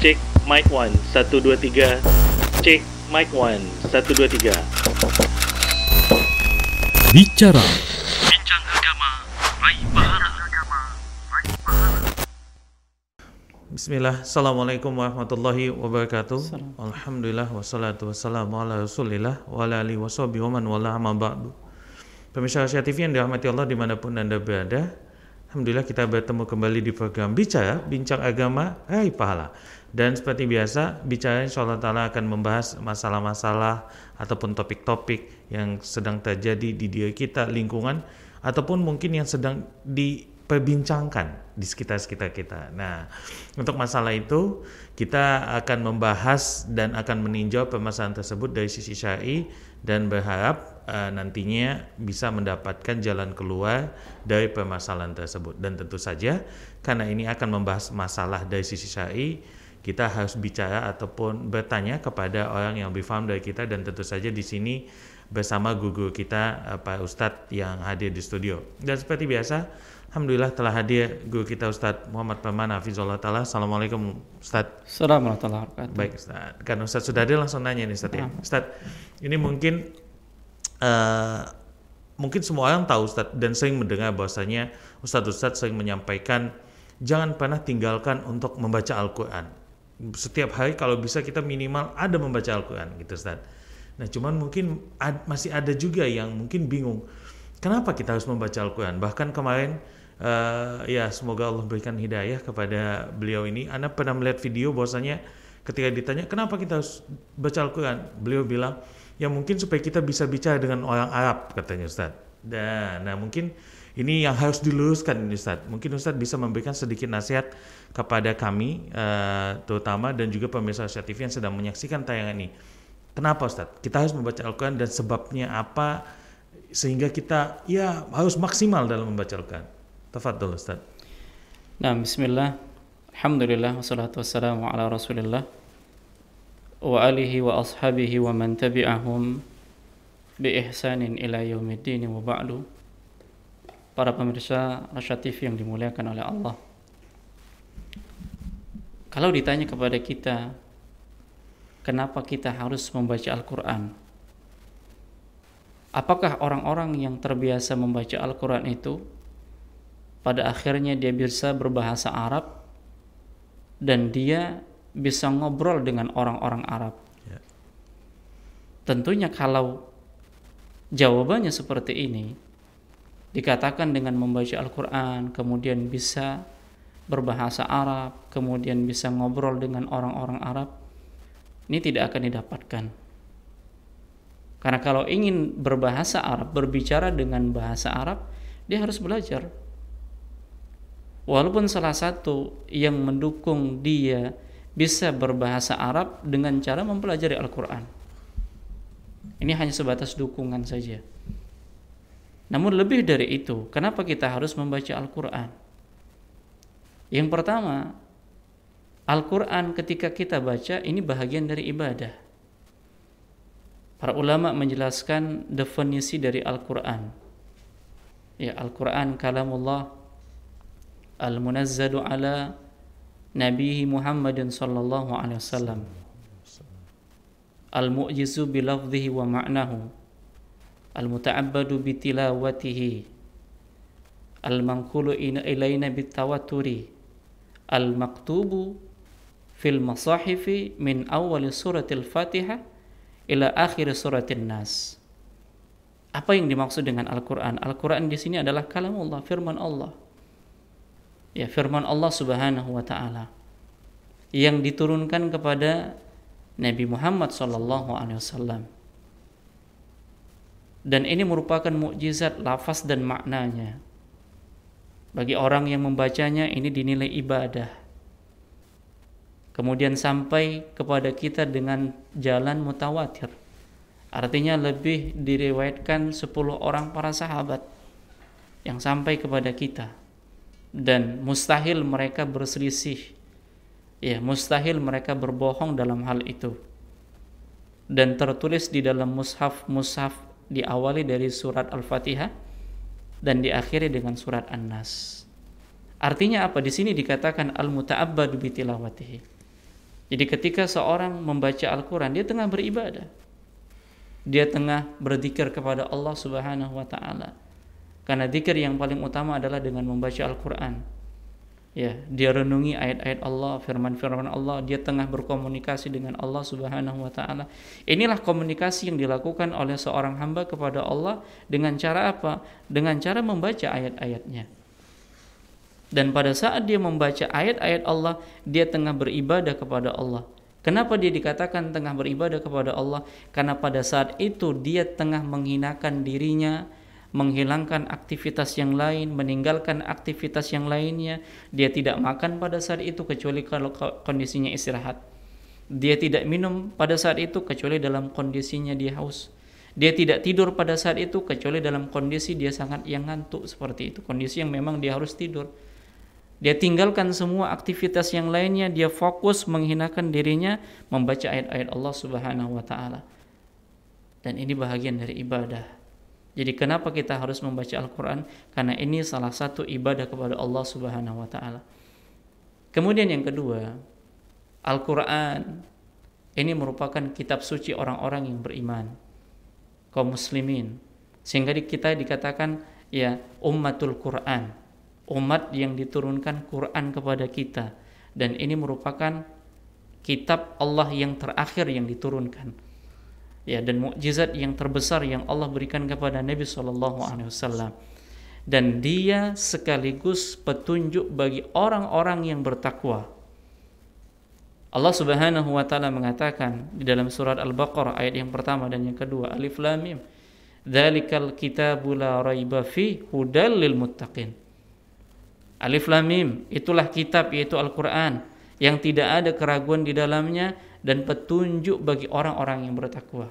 Cek mic 1 1 2 3. Cek mic 1 1 2 3. Bicara. Bincang agama, raih pahala. Bismillah, Assalamualaikum warahmatullahi wabarakatuh. Alhamdulillah, wassalatu wassalamu ala rasulillah Wa ala alihi wa sahbihi wa man wala amma ba'du. Pemirsa Asia TV yang dirahmati Allah di mana pun anda berada Alhamdulillah kita bertemu kembali di program Bicara, Bincang Agama, Raih Pahala Dan seperti biasa, Bicara insya Allah Ta'ala akan membahas masalah-masalah Ataupun topik-topik yang sedang terjadi di diri kita, lingkungan Ataupun mungkin yang sedang diperbincangkan di sekitar-sekitar kita. Nah, untuk masalah itu kita akan membahas dan akan meninjau permasalahan tersebut dari sisi syar'i dan berharap uh, nantinya bisa mendapatkan jalan keluar dari permasalahan tersebut. Dan tentu saja karena ini akan membahas masalah dari sisi syar'i, kita harus bicara ataupun bertanya kepada orang yang lebih paham dari kita dan tentu saja di sini bersama guru kita uh, Pak Ustadz yang hadir di studio. Dan seperti biasa, Alhamdulillah telah hadir guru kita Ustadz Muhammad Paman Hafizullah Ta'ala. Assalamualaikum Ustadz. Assalamualaikum warahmatullahi wabarakatuh. Baik Ustadz. Kan Ustadz sudah hadir langsung nanya nih Ustadz ya. Ustadz, ini mungkin eh, mungkin semua orang tahu Ustadz dan sering mendengar bahwasanya Ustadz-Ustadz sering menyampaikan jangan pernah tinggalkan untuk membaca Al-Quran. Setiap hari kalau bisa kita minimal ada membaca Al-Quran gitu Ustadz. Nah cuman mungkin ad- masih ada juga yang mungkin bingung kenapa kita harus membaca Al-Quran. Bahkan kemarin eh, ya semoga Allah berikan hidayah kepada beliau ini. Anda pernah melihat video bahwasanya ketika ditanya kenapa kita harus baca Al-Quran, beliau bilang ya mungkin supaya kita bisa bicara dengan orang Arab katanya Ustaz. Dan nah mungkin ini yang harus diluruskan ini Ustaz. Mungkin Ustaz bisa memberikan sedikit nasihat kepada kami eh, terutama dan juga pemirsa Asia TV yang sedang menyaksikan tayangan ini. Kenapa Ustaz? Kita harus membaca Al-Quran dan sebabnya apa sehingga kita ya harus maksimal dalam membaca Al-Quran. Tafadhol Ustaz. Nah, bismillah. Alhamdulillah wassalatu wassalamu ala wa man tabi'ahum bi ihsanin ila yaumiddin wa ba'du. Para pemirsa Rasya TV yang dimuliakan oleh Allah. Kalau ditanya kepada kita, kenapa kita harus membaca Al-Quran? Apakah orang-orang yang terbiasa membaca Al-Quran itu pada akhirnya dia bisa berbahasa Arab dan dia bisa ngobrol dengan orang-orang Arab? Ya. Tentunya kalau jawabannya seperti ini, dikatakan dengan membaca Al-Quran, kemudian bisa berbahasa Arab, kemudian bisa ngobrol dengan orang-orang Arab, ini tidak akan didapatkan. Karena kalau ingin berbahasa Arab, berbicara dengan bahasa Arab, dia harus belajar. Walaupun salah satu yang mendukung dia bisa berbahasa Arab dengan cara mempelajari Al-Quran. Ini hanya sebatas dukungan saja. Namun lebih dari itu, kenapa kita harus membaca Al-Quran? Yang pertama, Al-Quran ketika kita baca ini bahagian dari ibadah. Para ulama menjelaskan definisi dari Al-Quran. Ya, Al-Quran kalamullah al-munazzadu ala nabihi Muhammadin sallallahu alaihi wasallam. Al-mu'jizu bilafzihi wa ma'nahu. Al-muta'abbadu bitilawatihi. Al-manqulu ilaina bitawaturi. Al-maktubu fil masahifi min awal suratil Fatihah ila akhir suratin nas. Apa yang dimaksud dengan Al-Qur'an? Al-Qur'an di sini adalah kalamullah, firman Allah. Ya, firman Allah Subhanahu wa taala yang diturunkan kepada Nabi Muhammad sallallahu alaihi wasallam. Dan ini merupakan mukjizat lafaz dan maknanya. Bagi orang yang membacanya ini dinilai ibadah. Kemudian sampai kepada kita dengan jalan mutawatir. Artinya lebih diriwayatkan 10 orang para sahabat yang sampai kepada kita. Dan mustahil mereka berselisih. Ya, mustahil mereka berbohong dalam hal itu. Dan tertulis di dalam mushaf-mushaf diawali dari surat Al-Fatihah dan diakhiri dengan surat An-Nas. Artinya apa? Di sini dikatakan al-muta'abbadu bi tilawatihi. Jadi ketika seorang membaca Al-Quran, dia tengah beribadah. Dia tengah berzikir kepada Allah Subhanahu wa taala. Karena zikir yang paling utama adalah dengan membaca Al-Qur'an. Ya, dia renungi ayat-ayat Allah, firman-firman Allah, dia tengah berkomunikasi dengan Allah Subhanahu wa taala. Inilah komunikasi yang dilakukan oleh seorang hamba kepada Allah dengan cara apa? Dengan cara membaca ayat-ayatnya. Dan pada saat dia membaca ayat-ayat Allah, dia tengah beribadah kepada Allah. Kenapa dia dikatakan tengah beribadah kepada Allah? Karena pada saat itu dia tengah menghinakan dirinya, menghilangkan aktivitas yang lain, meninggalkan aktivitas yang lainnya. Dia tidak makan pada saat itu kecuali kalau kondisinya istirahat. Dia tidak minum pada saat itu kecuali dalam kondisinya dia haus. Dia tidak tidur pada saat itu kecuali dalam kondisi dia sangat yang ngantuk seperti itu. Kondisi yang memang dia harus tidur. Dia tinggalkan semua aktivitas yang lainnya, dia fokus menghinakan dirinya membaca ayat-ayat Allah Subhanahu wa taala. Dan ini bahagian dari ibadah. Jadi kenapa kita harus membaca Al-Quran? Karena ini salah satu ibadah kepada Allah Subhanahu Wa Taala. Kemudian yang kedua, Al-Quran ini merupakan kitab suci orang-orang yang beriman, kaum muslimin. Sehingga kita dikatakan ya ummatul Quran, umat yang diturunkan Quran kepada kita. Dan ini merupakan kitab Allah yang terakhir yang diturunkan ya dan mukjizat yang terbesar yang Allah berikan kepada Nabi Shallallahu Alaihi Wasallam dan dia sekaligus petunjuk bagi orang-orang yang bertakwa. Allah Subhanahu wa taala mengatakan di dalam surat Al-Baqarah ayat yang pertama dan yang kedua Alif Lam Mim. Dzalikal kitabu la raiba fi hudal lil muttaqin. Alif Lam Mim itulah kitab yaitu Al-Qur'an yang tidak ada keraguan di dalamnya dan petunjuk bagi orang-orang yang bertakwa.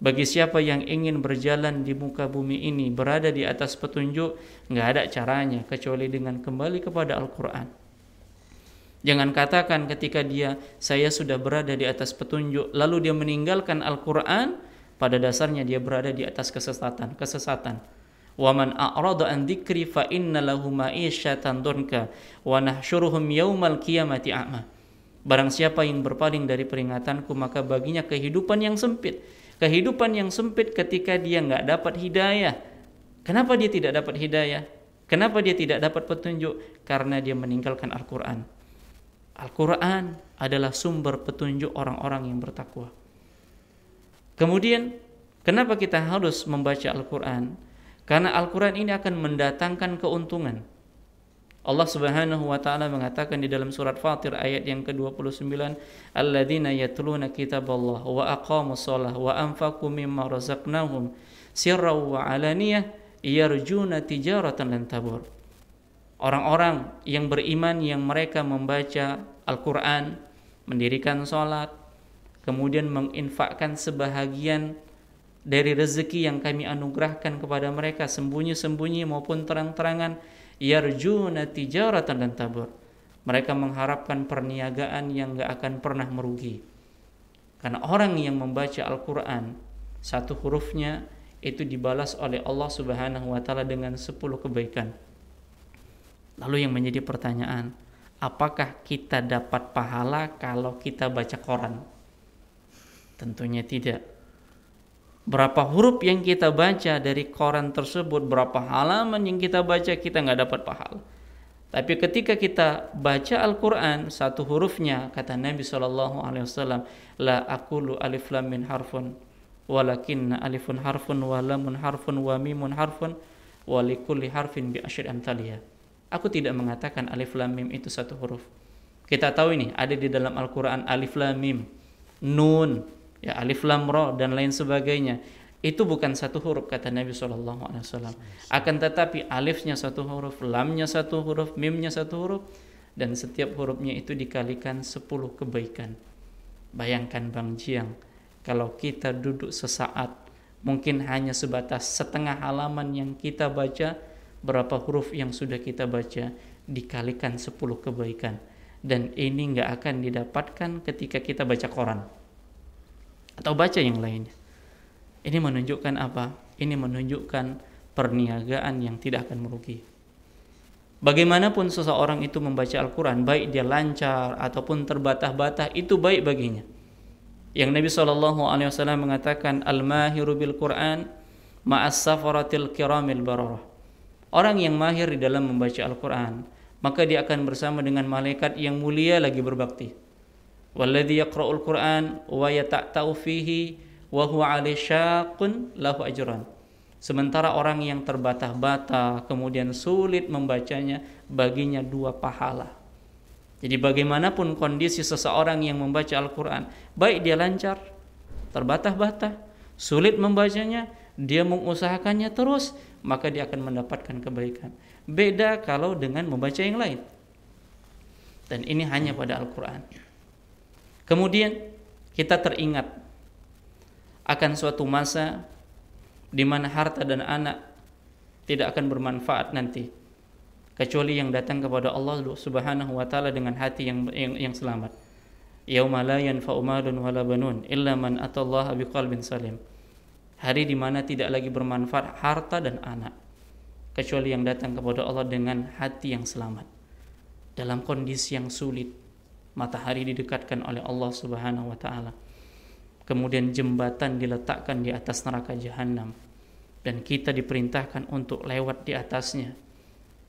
Bagi siapa yang ingin berjalan di muka bumi ini berada di atas petunjuk, nggak ada caranya kecuali dengan kembali kepada Al-Quran. Jangan katakan ketika dia saya sudah berada di atas petunjuk, lalu dia meninggalkan Al-Quran, pada dasarnya dia berada di atas kesesatan, kesesatan. An dzikri fa inna lahu ma'isyatan dunka wa nahsyuruhum yaumal qiyamati a'ma. Barang siapa yang berpaling dari peringatanku maka baginya kehidupan yang sempit. Kehidupan yang sempit ketika dia nggak dapat hidayah. Kenapa dia tidak dapat hidayah? Kenapa dia tidak dapat petunjuk? Karena dia meninggalkan Al-Quran. Al-Quran adalah sumber petunjuk orang-orang yang bertakwa. Kemudian, kenapa kita harus membaca Al-Quran? Karena Al-Quran ini akan mendatangkan keuntungan. Allah Subhanahu wa taala mengatakan di dalam surat Fatir ayat yang ke-29, "Alladzina yatluna kitaballah wa aqamus shalah wa anfaqu mimma razaqnahum sirran wa alaniyah yarjuna tijaratan lan tabur." Orang-orang yang beriman yang mereka membaca Al-Qur'an, mendirikan salat, kemudian menginfakkan sebahagian dari rezeki yang kami anugerahkan kepada mereka sembunyi-sembunyi maupun terang-terangan yarjuna tijaratan dan tabur. Mereka mengharapkan perniagaan yang gak akan pernah merugi. Karena orang yang membaca Al-Quran, satu hurufnya itu dibalas oleh Allah Subhanahu wa taala dengan 10 kebaikan. Lalu yang menjadi pertanyaan, apakah kita dapat pahala kalau kita baca koran? Tentunya tidak berapa huruf yang kita baca dari koran tersebut, berapa halaman yang kita baca, kita nggak dapat pahala. Tapi ketika kita baca Al-Quran, satu hurufnya, kata Nabi SAW, La akulu alif lam min harfun, walakinna alifun harfun, wa lamun harfun, wa mimun harfun, wa likulli harfin bi asyir amtaliyah. Aku tidak mengatakan alif lam mim itu satu huruf. Kita tahu ini, ada di dalam Al-Quran alif lam mim, nun, ya alif lam ra dan lain sebagainya. Itu bukan satu huruf kata Nabi Shallallahu Alaihi Wasallam. Akan tetapi alifnya satu huruf lamnya satu huruf mimnya satu huruf dan setiap hurufnya itu dikalikan sepuluh kebaikan. Bayangkan Bang Jiang kalau kita duduk sesaat mungkin hanya sebatas setengah halaman yang kita baca berapa huruf yang sudah kita baca dikalikan sepuluh kebaikan. Dan ini nggak akan didapatkan ketika kita baca koran atau baca yang lainnya. Ini menunjukkan apa? Ini menunjukkan perniagaan yang tidak akan merugi. Bagaimanapun seseorang itu membaca Al-Quran, baik dia lancar ataupun terbatah-batah, itu baik baginya. Yang Nabi Wasallam mengatakan, al-mahiru bil Quran ma'as safaratil kiramil bararah. Orang yang mahir di dalam membaca Al-Quran, maka dia akan bersama dengan malaikat yang mulia lagi berbakti. Wa yata'ta'u fihi wa huwa 'alai syaqqun lahu ajran Sementara orang yang terbata-bata kemudian sulit membacanya baginya dua pahala. Jadi bagaimanapun kondisi seseorang yang membaca Al-Quran, baik dia lancar, terbata-bata, sulit membacanya, dia mengusahakannya terus, maka dia akan mendapatkan kebaikan. Beda kalau dengan membaca yang lain. Dan ini hanya pada Al-Quran. Kemudian kita teringat akan suatu masa di mana harta dan anak tidak akan bermanfaat nanti kecuali yang datang kepada Allah Subhanahu wa taala dengan hati yang yang, yang selamat. Yauma la yanfa'u malun wala banun illa man atallaha biqalbin salim. Hari di mana tidak lagi bermanfaat harta dan anak kecuali yang datang kepada Allah dengan hati yang selamat. Dalam kondisi yang sulit, matahari didekatkan oleh Allah Subhanahu wa taala. Kemudian jembatan diletakkan di atas neraka jahanam dan kita diperintahkan untuk lewat di atasnya.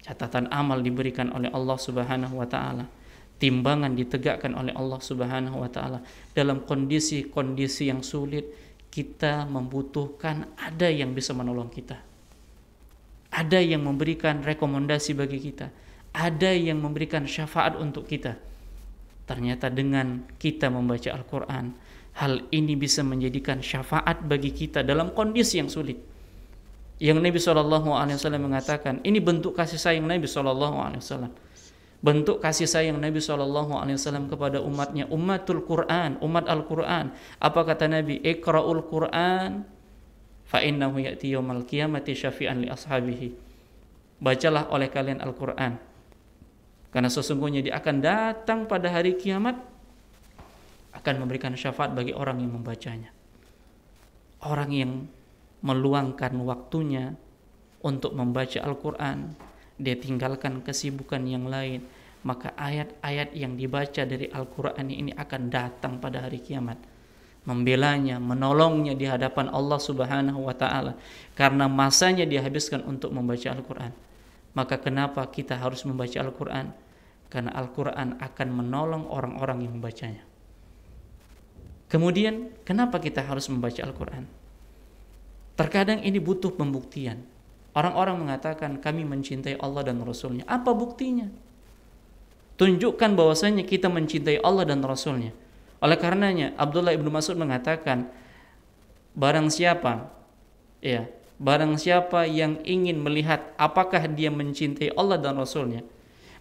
Catatan amal diberikan oleh Allah Subhanahu wa taala timbangan ditegakkan oleh Allah Subhanahu wa taala. Dalam kondisi-kondisi yang sulit kita membutuhkan ada yang bisa menolong kita. Ada yang memberikan rekomendasi bagi kita. Ada yang memberikan syafaat untuk kita ternyata dengan kita membaca Al-Qur'an Hal ini bisa menjadikan syafaat bagi kita dalam kondisi yang sulit. Yang Nabi Wasallam mengatakan, ini bentuk kasih sayang Nabi Wasallam. Bentuk kasih sayang Nabi Wasallam kepada umatnya, umatul Quran, umat Al Quran. Apa kata Nabi? Ikraul Quran, fa innahu ya'ti yaumal qiyamati syafi'an li ashabihi. Bacalah oleh kalian Al Quran, karena sesungguhnya dia akan datang pada hari kiamat akan memberikan syafaat bagi orang yang membacanya. Orang yang meluangkan waktunya untuk membaca Al-Quran, dia tinggalkan kesibukan yang lain, maka ayat-ayat yang dibaca dari Al-Quran ini akan datang pada hari kiamat. Membelanya, menolongnya di hadapan Allah Subhanahu wa Ta'ala, karena masanya dihabiskan untuk membaca Al-Quran. Maka, kenapa kita harus membaca Al-Quran? Karena Al-Quran akan menolong orang-orang yang membacanya. Kemudian, kenapa kita harus membaca Al-Quran? Terkadang ini butuh pembuktian. Orang-orang mengatakan kami mencintai Allah dan Rasulnya. Apa buktinya? Tunjukkan bahwasanya kita mencintai Allah dan Rasulnya. Oleh karenanya, Abdullah ibnu Mas'ud mengatakan, barang siapa, ya, barang siapa yang ingin melihat apakah dia mencintai Allah dan Rasulnya,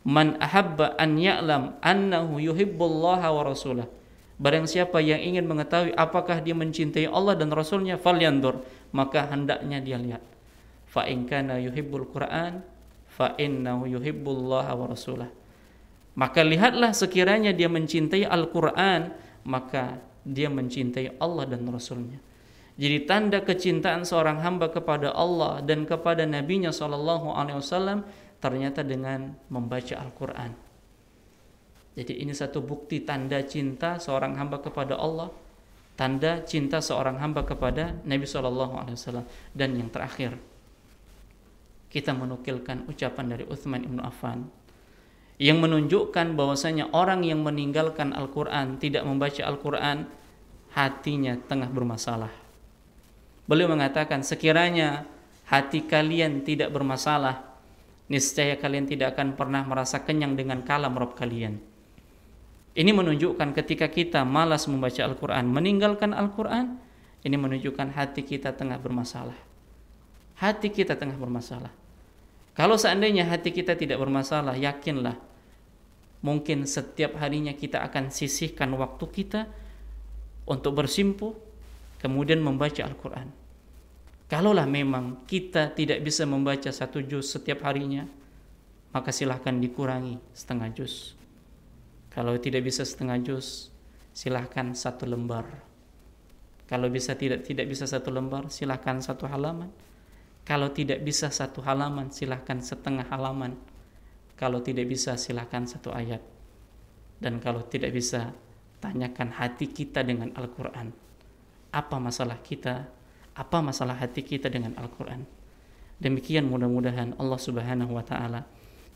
man ahabba an ya'lam annahu yuhibbullaha wa rasulah Barang siapa yang ingin mengetahui apakah dia mencintai Allah dan Rasulnya, falyandur, maka hendaknya dia lihat. Fa in kana yuhibbul Qur'an, fa innahu yuhibbullah wa rasulah. Maka lihatlah sekiranya dia mencintai Al-Qur'an, maka dia mencintai Allah dan Rasulnya. Jadi tanda kecintaan seorang hamba kepada Allah dan kepada Nabi-Nya Shallallahu Alaihi Wasallam ternyata dengan membaca Al-Quran. Jadi ini satu bukti tanda cinta seorang hamba kepada Allah, tanda cinta seorang hamba kepada Nabi Shallallahu Alaihi Wasallam. Dan yang terakhir, kita menukilkan ucapan dari Uthman ibnu Affan yang menunjukkan bahwasanya orang yang meninggalkan Al-Quran tidak membaca Al-Quran hatinya tengah bermasalah. Beliau mengatakan sekiranya hati kalian tidak bermasalah, niscaya kalian tidak akan pernah merasa kenyang dengan kalam Rob kalian. Ini menunjukkan ketika kita malas membaca Al-Quran, meninggalkan Al-Quran, ini menunjukkan hati kita tengah bermasalah. Hati kita tengah bermasalah. Kalau seandainya hati kita tidak bermasalah, yakinlah mungkin setiap harinya kita akan sisihkan waktu kita untuk bersimpuh, kemudian membaca Al-Quran. Kalaulah memang kita tidak bisa membaca satu juz setiap harinya, maka silahkan dikurangi setengah juz kalau tidak bisa setengah juz, silahkan satu lembar. Kalau bisa tidak tidak bisa satu lembar, silahkan satu halaman. Kalau tidak bisa satu halaman, silahkan setengah halaman. Kalau tidak bisa silakan satu ayat. Dan kalau tidak bisa tanyakan hati kita dengan Al-Qur'an. Apa masalah kita? Apa masalah hati kita dengan Al-Qur'an? Demikian mudah-mudahan Allah Subhanahu wa taala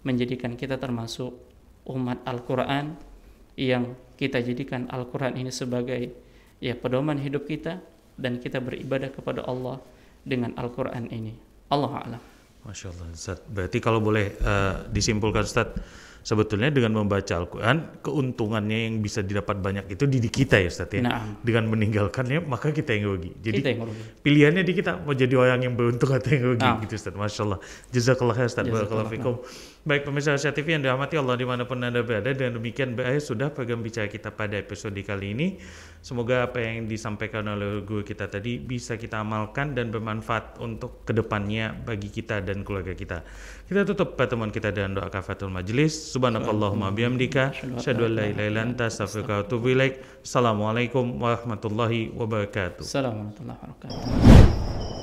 menjadikan kita termasuk umat Al-Qur'an yang kita jadikan Al-Qur'an ini sebagai ya pedoman hidup kita dan kita beribadah kepada Allah dengan Al-Qur'an ini. Allah a'lam. Masya Allah Ustaz. Berarti kalau boleh uh, disimpulkan Ustaz, sebetulnya dengan membaca Al-Quran, keuntungannya yang bisa didapat banyak itu di kita ya Ustaz ya. Nah. Dengan meninggalkannya, maka kita yang rugi. Jadi Kita yang rugi. pilihannya di kita, mau jadi orang yang beruntung atau yang rugi Nah. gitu Ustaz. Masya Allah. Jazakallah khair Ustaz. Jazakallah. Baik pemirsa Asia TV yang dirahmati Allah di mana pun Anda berada dan demikian berakhir sudah program bicara kita pada episode kali ini. Semoga apa yang disampaikan oleh guru kita tadi bisa kita amalkan dan bermanfaat untuk ke depannya bagi kita dan keluarga kita. Kita tutup pertemuan kita dengan doa kafatul majelis. Subhanakallahumma bihamdika. Asyhadu an la ilaha illa anta astaghfiruka wa atubu ilaik. Assalamualaikum warahmatullahi wabarakatuh. Assalamualaikum warahmatullahi wabarakatuh.